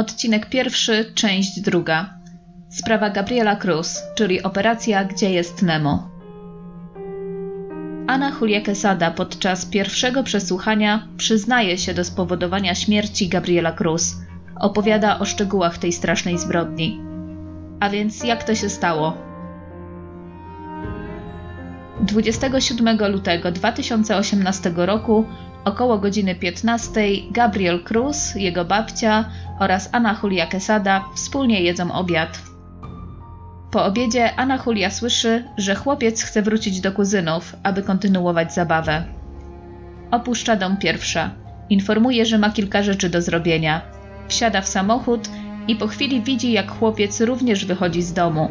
Odcinek pierwszy, część druga. Sprawa Gabriela Cruz, czyli operacja Gdzie jest Nemo. Anna Julia Quesada podczas pierwszego przesłuchania przyznaje się do spowodowania śmierci Gabriela Cruz. Opowiada o szczegółach tej strasznej zbrodni. A więc jak to się stało? 27 lutego 2018 roku około godziny 15 Gabriel Cruz, jego babcia oraz Anna Julia Quesada wspólnie jedzą obiad. Po obiedzie Anna Julia słyszy, że chłopiec chce wrócić do kuzynów, aby kontynuować zabawę. Opuszcza dom pierwsza. Informuje, że ma kilka rzeczy do zrobienia. Wsiada w samochód i po chwili widzi, jak chłopiec również wychodzi z domu.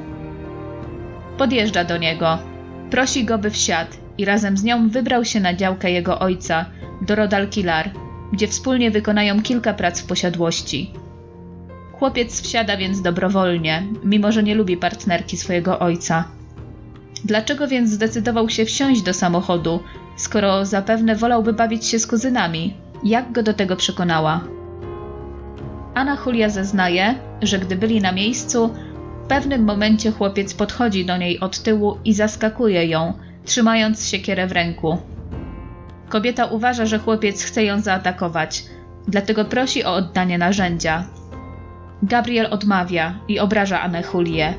Podjeżdża do niego. Prosi go, by wsiadł i razem z nią wybrał się na działkę jego ojca, do Rodalquilar, gdzie wspólnie wykonają kilka prac w posiadłości. Chłopiec wsiada więc dobrowolnie, mimo że nie lubi partnerki swojego ojca. Dlaczego więc zdecydował się wsiąść do samochodu, skoro zapewne wolałby bawić się z kuzynami? Jak go do tego przekonała? Anna Julia zeznaje, że gdy byli na miejscu, w pewnym momencie chłopiec podchodzi do niej od tyłu i zaskakuje ją, trzymając siekierę w ręku. Kobieta uważa, że chłopiec chce ją zaatakować, dlatego prosi o oddanie narzędzia. Gabriel odmawia i obraża Anę Julię.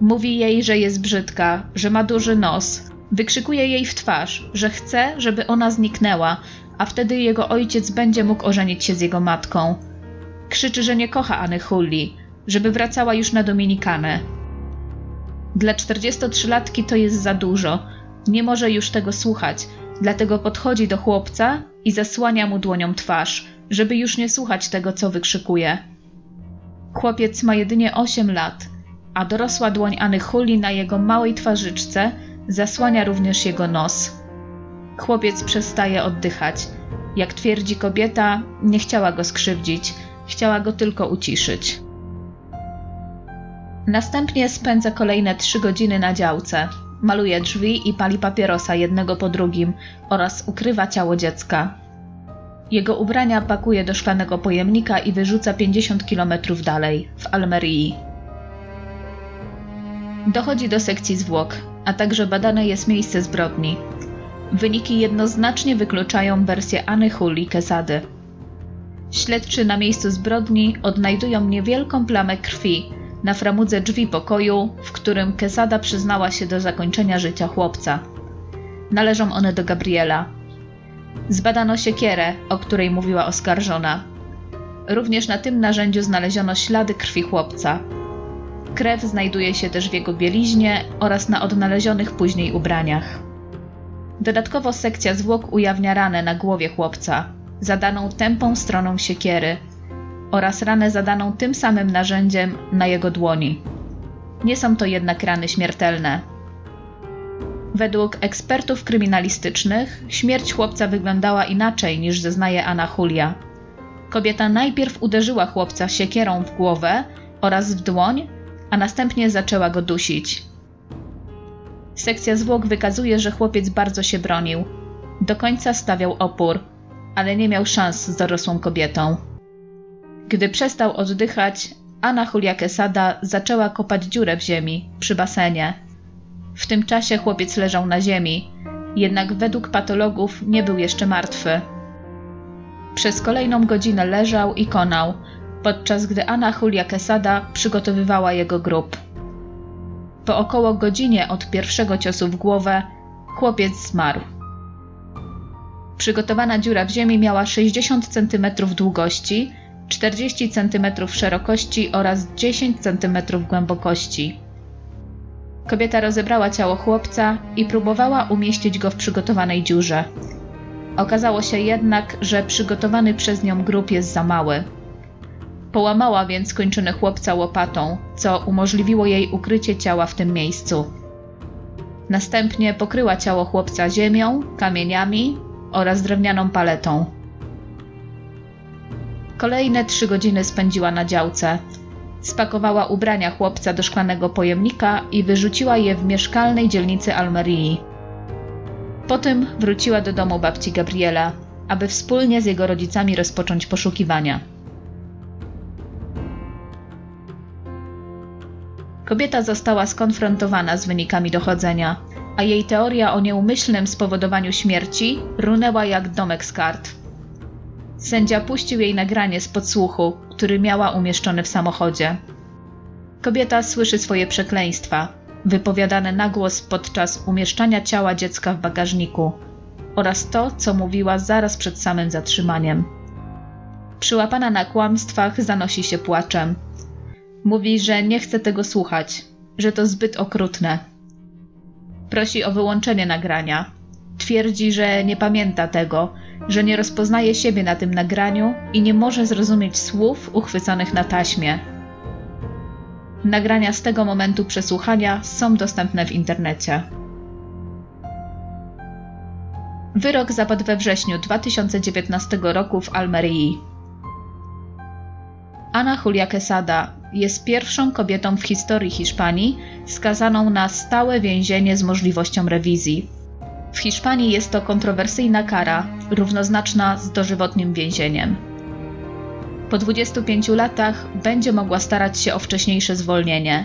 Mówi jej, że jest brzydka, że ma duży nos. Wykrzykuje jej w twarz, że chce, żeby ona zniknęła, a wtedy jego ojciec będzie mógł ożenić się z jego matką. Krzyczy, że nie kocha Anny Julii, żeby wracała już na Dominikanę. Dla 43-latki to jest za dużo. Nie może już tego słuchać, dlatego podchodzi do chłopca i zasłania mu dłonią twarz, żeby już nie słuchać tego, co wykrzykuje. Chłopiec ma jedynie 8 lat, a dorosła dłoń Anny Huli na jego małej twarzyczce zasłania również jego nos. Chłopiec przestaje oddychać. Jak twierdzi kobieta, nie chciała go skrzywdzić, chciała go tylko uciszyć. Następnie spędza kolejne trzy godziny na działce. Maluje drzwi i pali papierosa jednego po drugim oraz ukrywa ciało dziecka. Jego ubrania pakuje do szklanego pojemnika i wyrzuca 50 km dalej, w Almerii. Dochodzi do sekcji zwłok, a także badane jest miejsce zbrodni. Wyniki jednoznacznie wykluczają wersję Anny Huli Kesady. Śledczy na miejscu zbrodni odnajdują niewielką plamę krwi na framudze drzwi pokoju, w którym Kesada przyznała się do zakończenia życia chłopca. Należą one do Gabriela. Zbadano siekierę, o której mówiła oskarżona. Również na tym narzędziu znaleziono ślady krwi chłopca. Krew znajduje się też w jego bieliźnie oraz na odnalezionych później ubraniach. Dodatkowo sekcja zwłok ujawnia ranę na głowie chłopca, zadaną tępą stroną siekiery oraz ranę zadaną tym samym narzędziem na jego dłoni. Nie są to jednak rany śmiertelne. Według ekspertów kryminalistycznych śmierć chłopca wyglądała inaczej niż zeznaje Anna Julia. Kobieta najpierw uderzyła chłopca siekierą w głowę oraz w dłoń, a następnie zaczęła go dusić. Sekcja zwłok wykazuje, że chłopiec bardzo się bronił. Do końca stawiał opór, ale nie miał szans z dorosłą kobietą. Gdy przestał oddychać, Anna Julia Quesada zaczęła kopać dziurę w ziemi, przy basenie. W tym czasie chłopiec leżał na ziemi, jednak według patologów nie był jeszcze martwy. Przez kolejną godzinę leżał i konał, podczas gdy Anna Julia Quesada przygotowywała jego grób. Po około godzinie od pierwszego ciosu w głowę chłopiec zmarł. Przygotowana dziura w ziemi miała 60 cm długości, 40 cm szerokości oraz 10 cm głębokości. Kobieta rozebrała ciało chłopca i próbowała umieścić go w przygotowanej dziurze. Okazało się jednak, że przygotowany przez nią grób jest za mały. Połamała więc kończyny chłopca łopatą, co umożliwiło jej ukrycie ciała w tym miejscu. Następnie pokryła ciało chłopca ziemią, kamieniami oraz drewnianą paletą. Kolejne trzy godziny spędziła na działce. Spakowała ubrania chłopca do szklanego pojemnika i wyrzuciła je w mieszkalnej dzielnicy Almerii. Potem wróciła do domu babci Gabriela, aby wspólnie z jego rodzicami rozpocząć poszukiwania. Kobieta została skonfrontowana z wynikami dochodzenia, a jej teoria o nieumyślnym spowodowaniu śmierci runęła jak domek z kart. Sędzia puścił jej nagranie z podsłuchu, który miała umieszczony w samochodzie. Kobieta słyszy swoje przekleństwa, wypowiadane na głos podczas umieszczania ciała dziecka w bagażniku, oraz to, co mówiła zaraz przed samym zatrzymaniem. Przyłapana na kłamstwach, zanosi się płaczem. Mówi, że nie chce tego słuchać, że to zbyt okrutne. Prosi o wyłączenie nagrania. Twierdzi, że nie pamięta tego, że nie rozpoznaje siebie na tym nagraniu i nie może zrozumieć słów uchwyconych na taśmie. Nagrania z tego momentu przesłuchania są dostępne w internecie. Wyrok zapadł we wrześniu 2019 roku w Almerii. Ana Julia Quesada jest pierwszą kobietą w historii Hiszpanii skazaną na stałe więzienie z możliwością rewizji. W Hiszpanii jest to kontrowersyjna kara, równoznaczna z dożywotnim więzieniem. Po 25 latach będzie mogła starać się o wcześniejsze zwolnienie.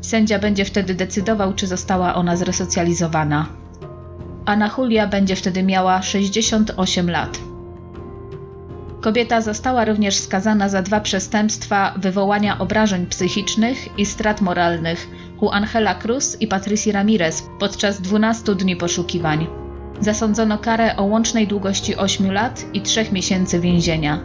Sędzia będzie wtedy decydował, czy została ona zresocjalizowana. Ana Julia będzie wtedy miała 68 lat. Kobieta została również skazana za dwa przestępstwa wywołania obrażeń psychicznych i strat moralnych u Angela Cruz i Patricia Ramirez podczas 12 dni poszukiwań. Zasądzono karę o łącznej długości 8 lat i 3 miesięcy więzienia.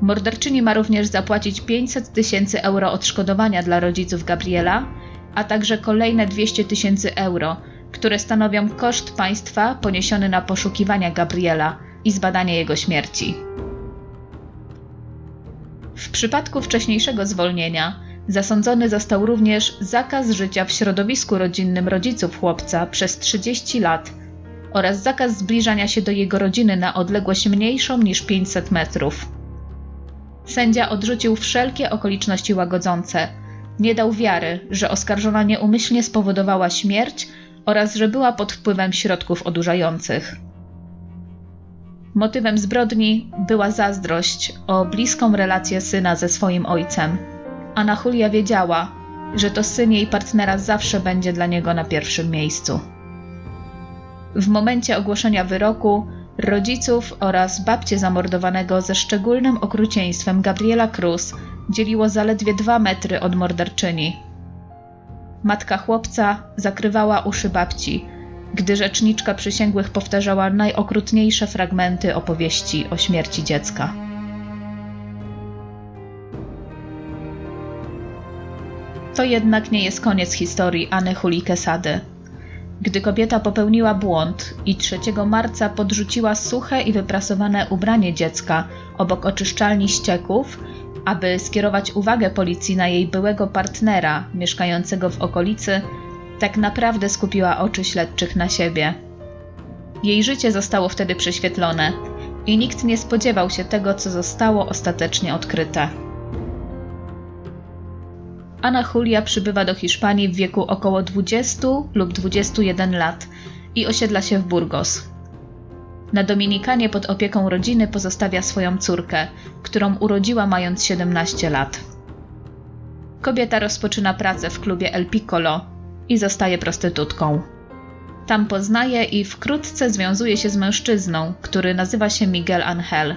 Morderczyni ma również zapłacić 500 tysięcy euro odszkodowania dla rodziców Gabriela, a także kolejne 200 tysięcy euro, które stanowią koszt państwa poniesiony na poszukiwania Gabriela i zbadanie jego śmierci. W przypadku wcześniejszego zwolnienia zasądzony został również zakaz życia w środowisku rodzinnym rodziców chłopca przez 30 lat oraz zakaz zbliżania się do jego rodziny na odległość mniejszą niż 500 metrów. Sędzia odrzucił wszelkie okoliczności łagodzące. Nie dał wiary, że oskarżona nieumyślnie spowodowała śmierć oraz że była pod wpływem środków odurzających. Motywem zbrodni była zazdrość o bliską relację syna ze swoim ojcem. Anna Julia wiedziała, że to syn jej partnera zawsze będzie dla niego na pierwszym miejscu. W momencie ogłoszenia wyroku rodziców oraz babcię zamordowanego ze szczególnym okrucieństwem Gabriela Cruz dzieliło zaledwie dwa metry od morderczyni. Matka chłopca zakrywała uszy babci, gdy rzeczniczka przysięgłych powtarzała najokrutniejsze fragmenty opowieści o śmierci dziecka. To jednak nie jest koniec historii Anny Huli Quesady. Gdy kobieta popełniła błąd i 3 marca podrzuciła suche i wyprasowane ubranie dziecka obok oczyszczalni ścieków, aby skierować uwagę policji na jej byłego partnera mieszkającego w okolicy, tak naprawdę skupiła oczy śledczych na siebie. Jej życie zostało wtedy prześwietlone i nikt nie spodziewał się tego, co zostało ostatecznie odkryte. Ana Julia przybywa do Hiszpanii w wieku około 20 lub 21 lat i osiedla się w Burgos. Na Dominikanie pod opieką rodziny pozostawia swoją córkę, którą urodziła mając 17 lat. Kobieta rozpoczyna pracę w klubie El Piccolo i zostaje prostytutką. Tam poznaje i wkrótce związuje się z mężczyzną, który nazywa się Miguel Angel.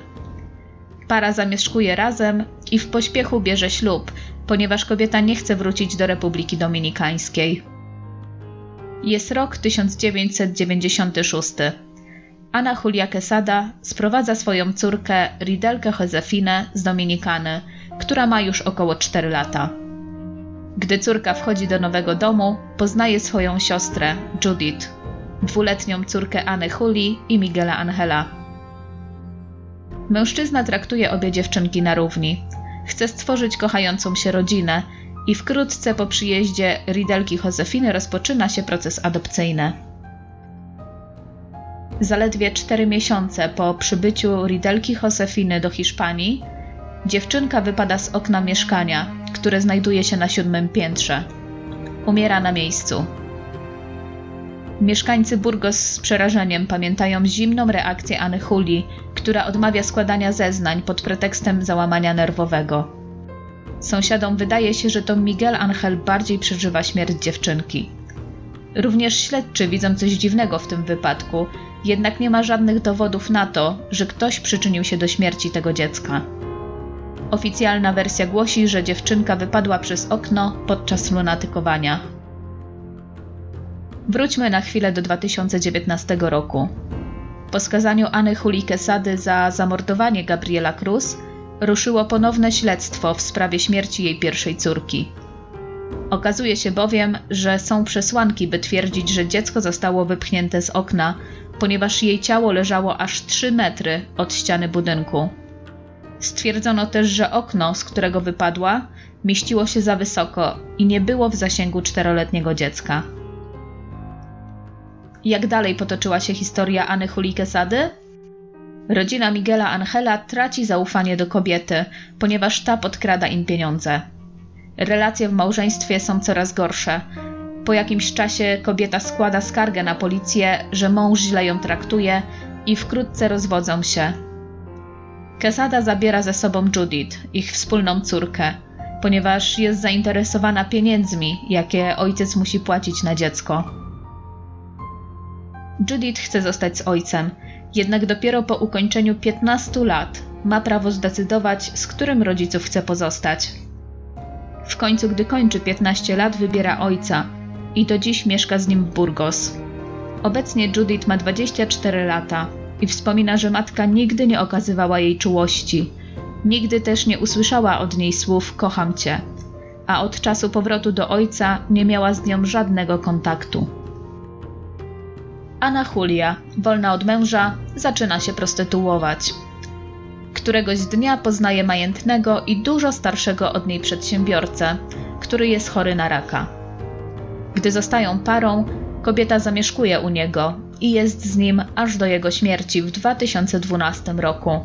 Para zamieszkuje razem i w pośpiechu bierze ślub, ponieważ kobieta nie chce wrócić do Republiki Dominikańskiej. Jest rok 1996. Ana Julia Quesada sprowadza swoją córkę Ridelkę Josefinę z Dominikany, która ma już około 4 lata. Gdy córka wchodzi do nowego domu, poznaje swoją siostrę, Judith, dwuletnią córkę Anny Huli i Miguela Angela. Mężczyzna traktuje obie dziewczynki na równi. Chce stworzyć kochającą się rodzinę i wkrótce po przyjeździe Ridelki Josefiny rozpoczyna się proces adopcyjny. Zaledwie cztery miesiące po przybyciu Ridelki Josefiny do Hiszpanii, dziewczynka wypada z okna mieszkania, które znajduje się na siódmym piętrze. Umiera na miejscu. Mieszkańcy Burgos z przerażeniem pamiętają zimną reakcję Anny Huli, która odmawia składania zeznań pod pretekstem załamania nerwowego. Sąsiadom wydaje się, że to Miguel Angel bardziej przeżywa śmierć dziewczynki. Również śledczy widzą coś dziwnego w tym wypadku, jednak nie ma żadnych dowodów na to, że ktoś przyczynił się do śmierci tego dziecka. Oficjalna wersja głosi, że dziewczynka wypadła przez okno podczas lunatykowania. Wróćmy na chwilę do 2019 roku. Po skazaniu Anny Huli Quesady za zamordowanie Gabriela Cruz ruszyło ponowne śledztwo w sprawie śmierci jej pierwszej córki. Okazuje się bowiem, że są przesłanki, by twierdzić, że dziecko zostało wypchnięte z okna, ponieważ jej ciało leżało aż 3 metry od ściany budynku. Stwierdzono też, że okno, z którego wypadła, mieściło się za wysoko i nie było w zasięgu czteroletniego dziecka. Jak dalej potoczyła się historia Anny Huli Quesady? Rodzina Miguela Angela traci zaufanie do kobiety, ponieważ ta podkrada im pieniądze. Relacje w małżeństwie są coraz gorsze. Po jakimś czasie kobieta składa skargę na policję, że mąż źle ją traktuje i wkrótce rozwodzą się. Quesada zabiera ze sobą Judith, ich wspólną córkę, ponieważ jest zainteresowana pieniędzmi, jakie ojciec musi płacić na dziecko. Judith chce zostać z ojcem, jednak dopiero po ukończeniu 15 lat ma prawo zdecydować, z którym rodziców chce pozostać. W końcu, gdy kończy 15 lat, wybiera ojca i do dziś mieszka z nim w Burgos. Obecnie Judith ma 24 lata i wspomina, że matka nigdy nie okazywała jej czułości. Nigdy też nie usłyszała od niej słów kocham cię, a od czasu powrotu do ojca nie miała z nią żadnego kontaktu. Anna Julia, wolna od męża, zaczyna się prostytuować. Któregoś dnia poznaje majętnego i dużo starszego od niej przedsiębiorcę, który jest chory na raka. Gdy zostają parą, kobieta zamieszkuje u niego i jest z nim aż do jego śmierci w 2012 roku.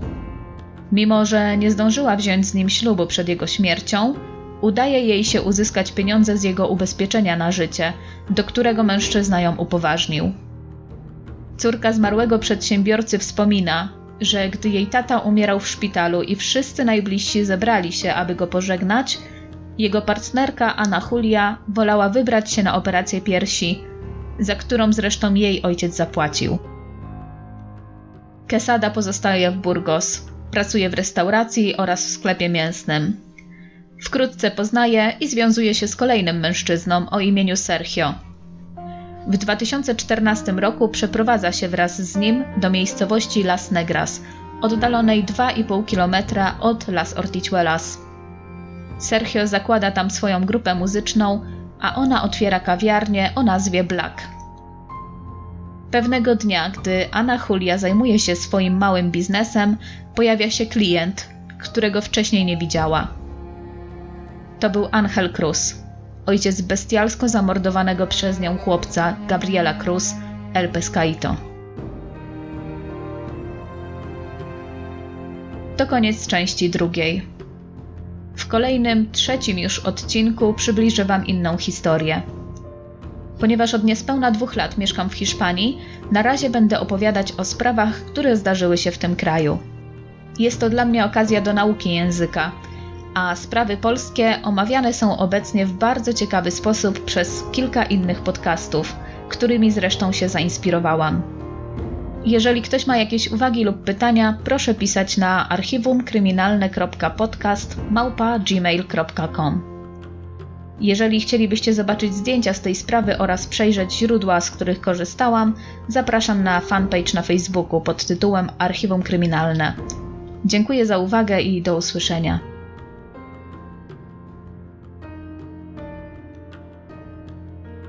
Mimo, że nie zdążyła wziąć z nim ślubu przed jego śmiercią, udaje jej się uzyskać pieniądze z jego ubezpieczenia na życie, do którego mężczyzna ją upoważnił. Córka zmarłego przedsiębiorcy wspomina, że gdy jej tata umierał w szpitalu i wszyscy najbliżsi zebrali się, aby go pożegnać, jego partnerka Anna Julia wolała wybrać się na operację piersi, za którą zresztą jej ojciec zapłacił. Quesada pozostaje w Burgos, pracuje w restauracji oraz w sklepie mięsnym. Wkrótce poznaje i związuje się z kolejnym mężczyzną o imieniu Sergio. W 2014 roku przeprowadza się wraz z nim do miejscowości Las Negras, oddalonej 2,5 km od Las Ortichuelas. Sergio zakłada tam swoją grupę muzyczną, a ona otwiera kawiarnię o nazwie Black. Pewnego dnia, gdy Anna Julia zajmuje się swoim małym biznesem, pojawia się klient, którego wcześniej nie widziała. To był Angel Cruz, ojciec bestialsko zamordowanego przez nią chłopca Gabriela Cruz, El Pescaito. To koniec części drugiej. W kolejnym, trzecim już odcinku przybliżę Wam inną historię. Ponieważ od niespełna dwóch lat mieszkam w Hiszpanii, na razie będę opowiadać o sprawach, które zdarzyły się w tym kraju. Jest to dla mnie okazja do nauki języka, a sprawy polskie omawiane są obecnie w bardzo ciekawy sposób przez kilka innych podcastów, którymi zresztą się zainspirowałam. Jeżeli ktoś ma jakieś uwagi lub pytania, proszę pisać na archiwumkryminalne.podcast@gmail.com. Jeżeli chcielibyście zobaczyć zdjęcia z tej sprawy oraz przejrzeć źródła, z których korzystałam, zapraszam na fanpage na Facebooku pod tytułem Archiwum Kryminalne. Dziękuję za uwagę i do usłyszenia.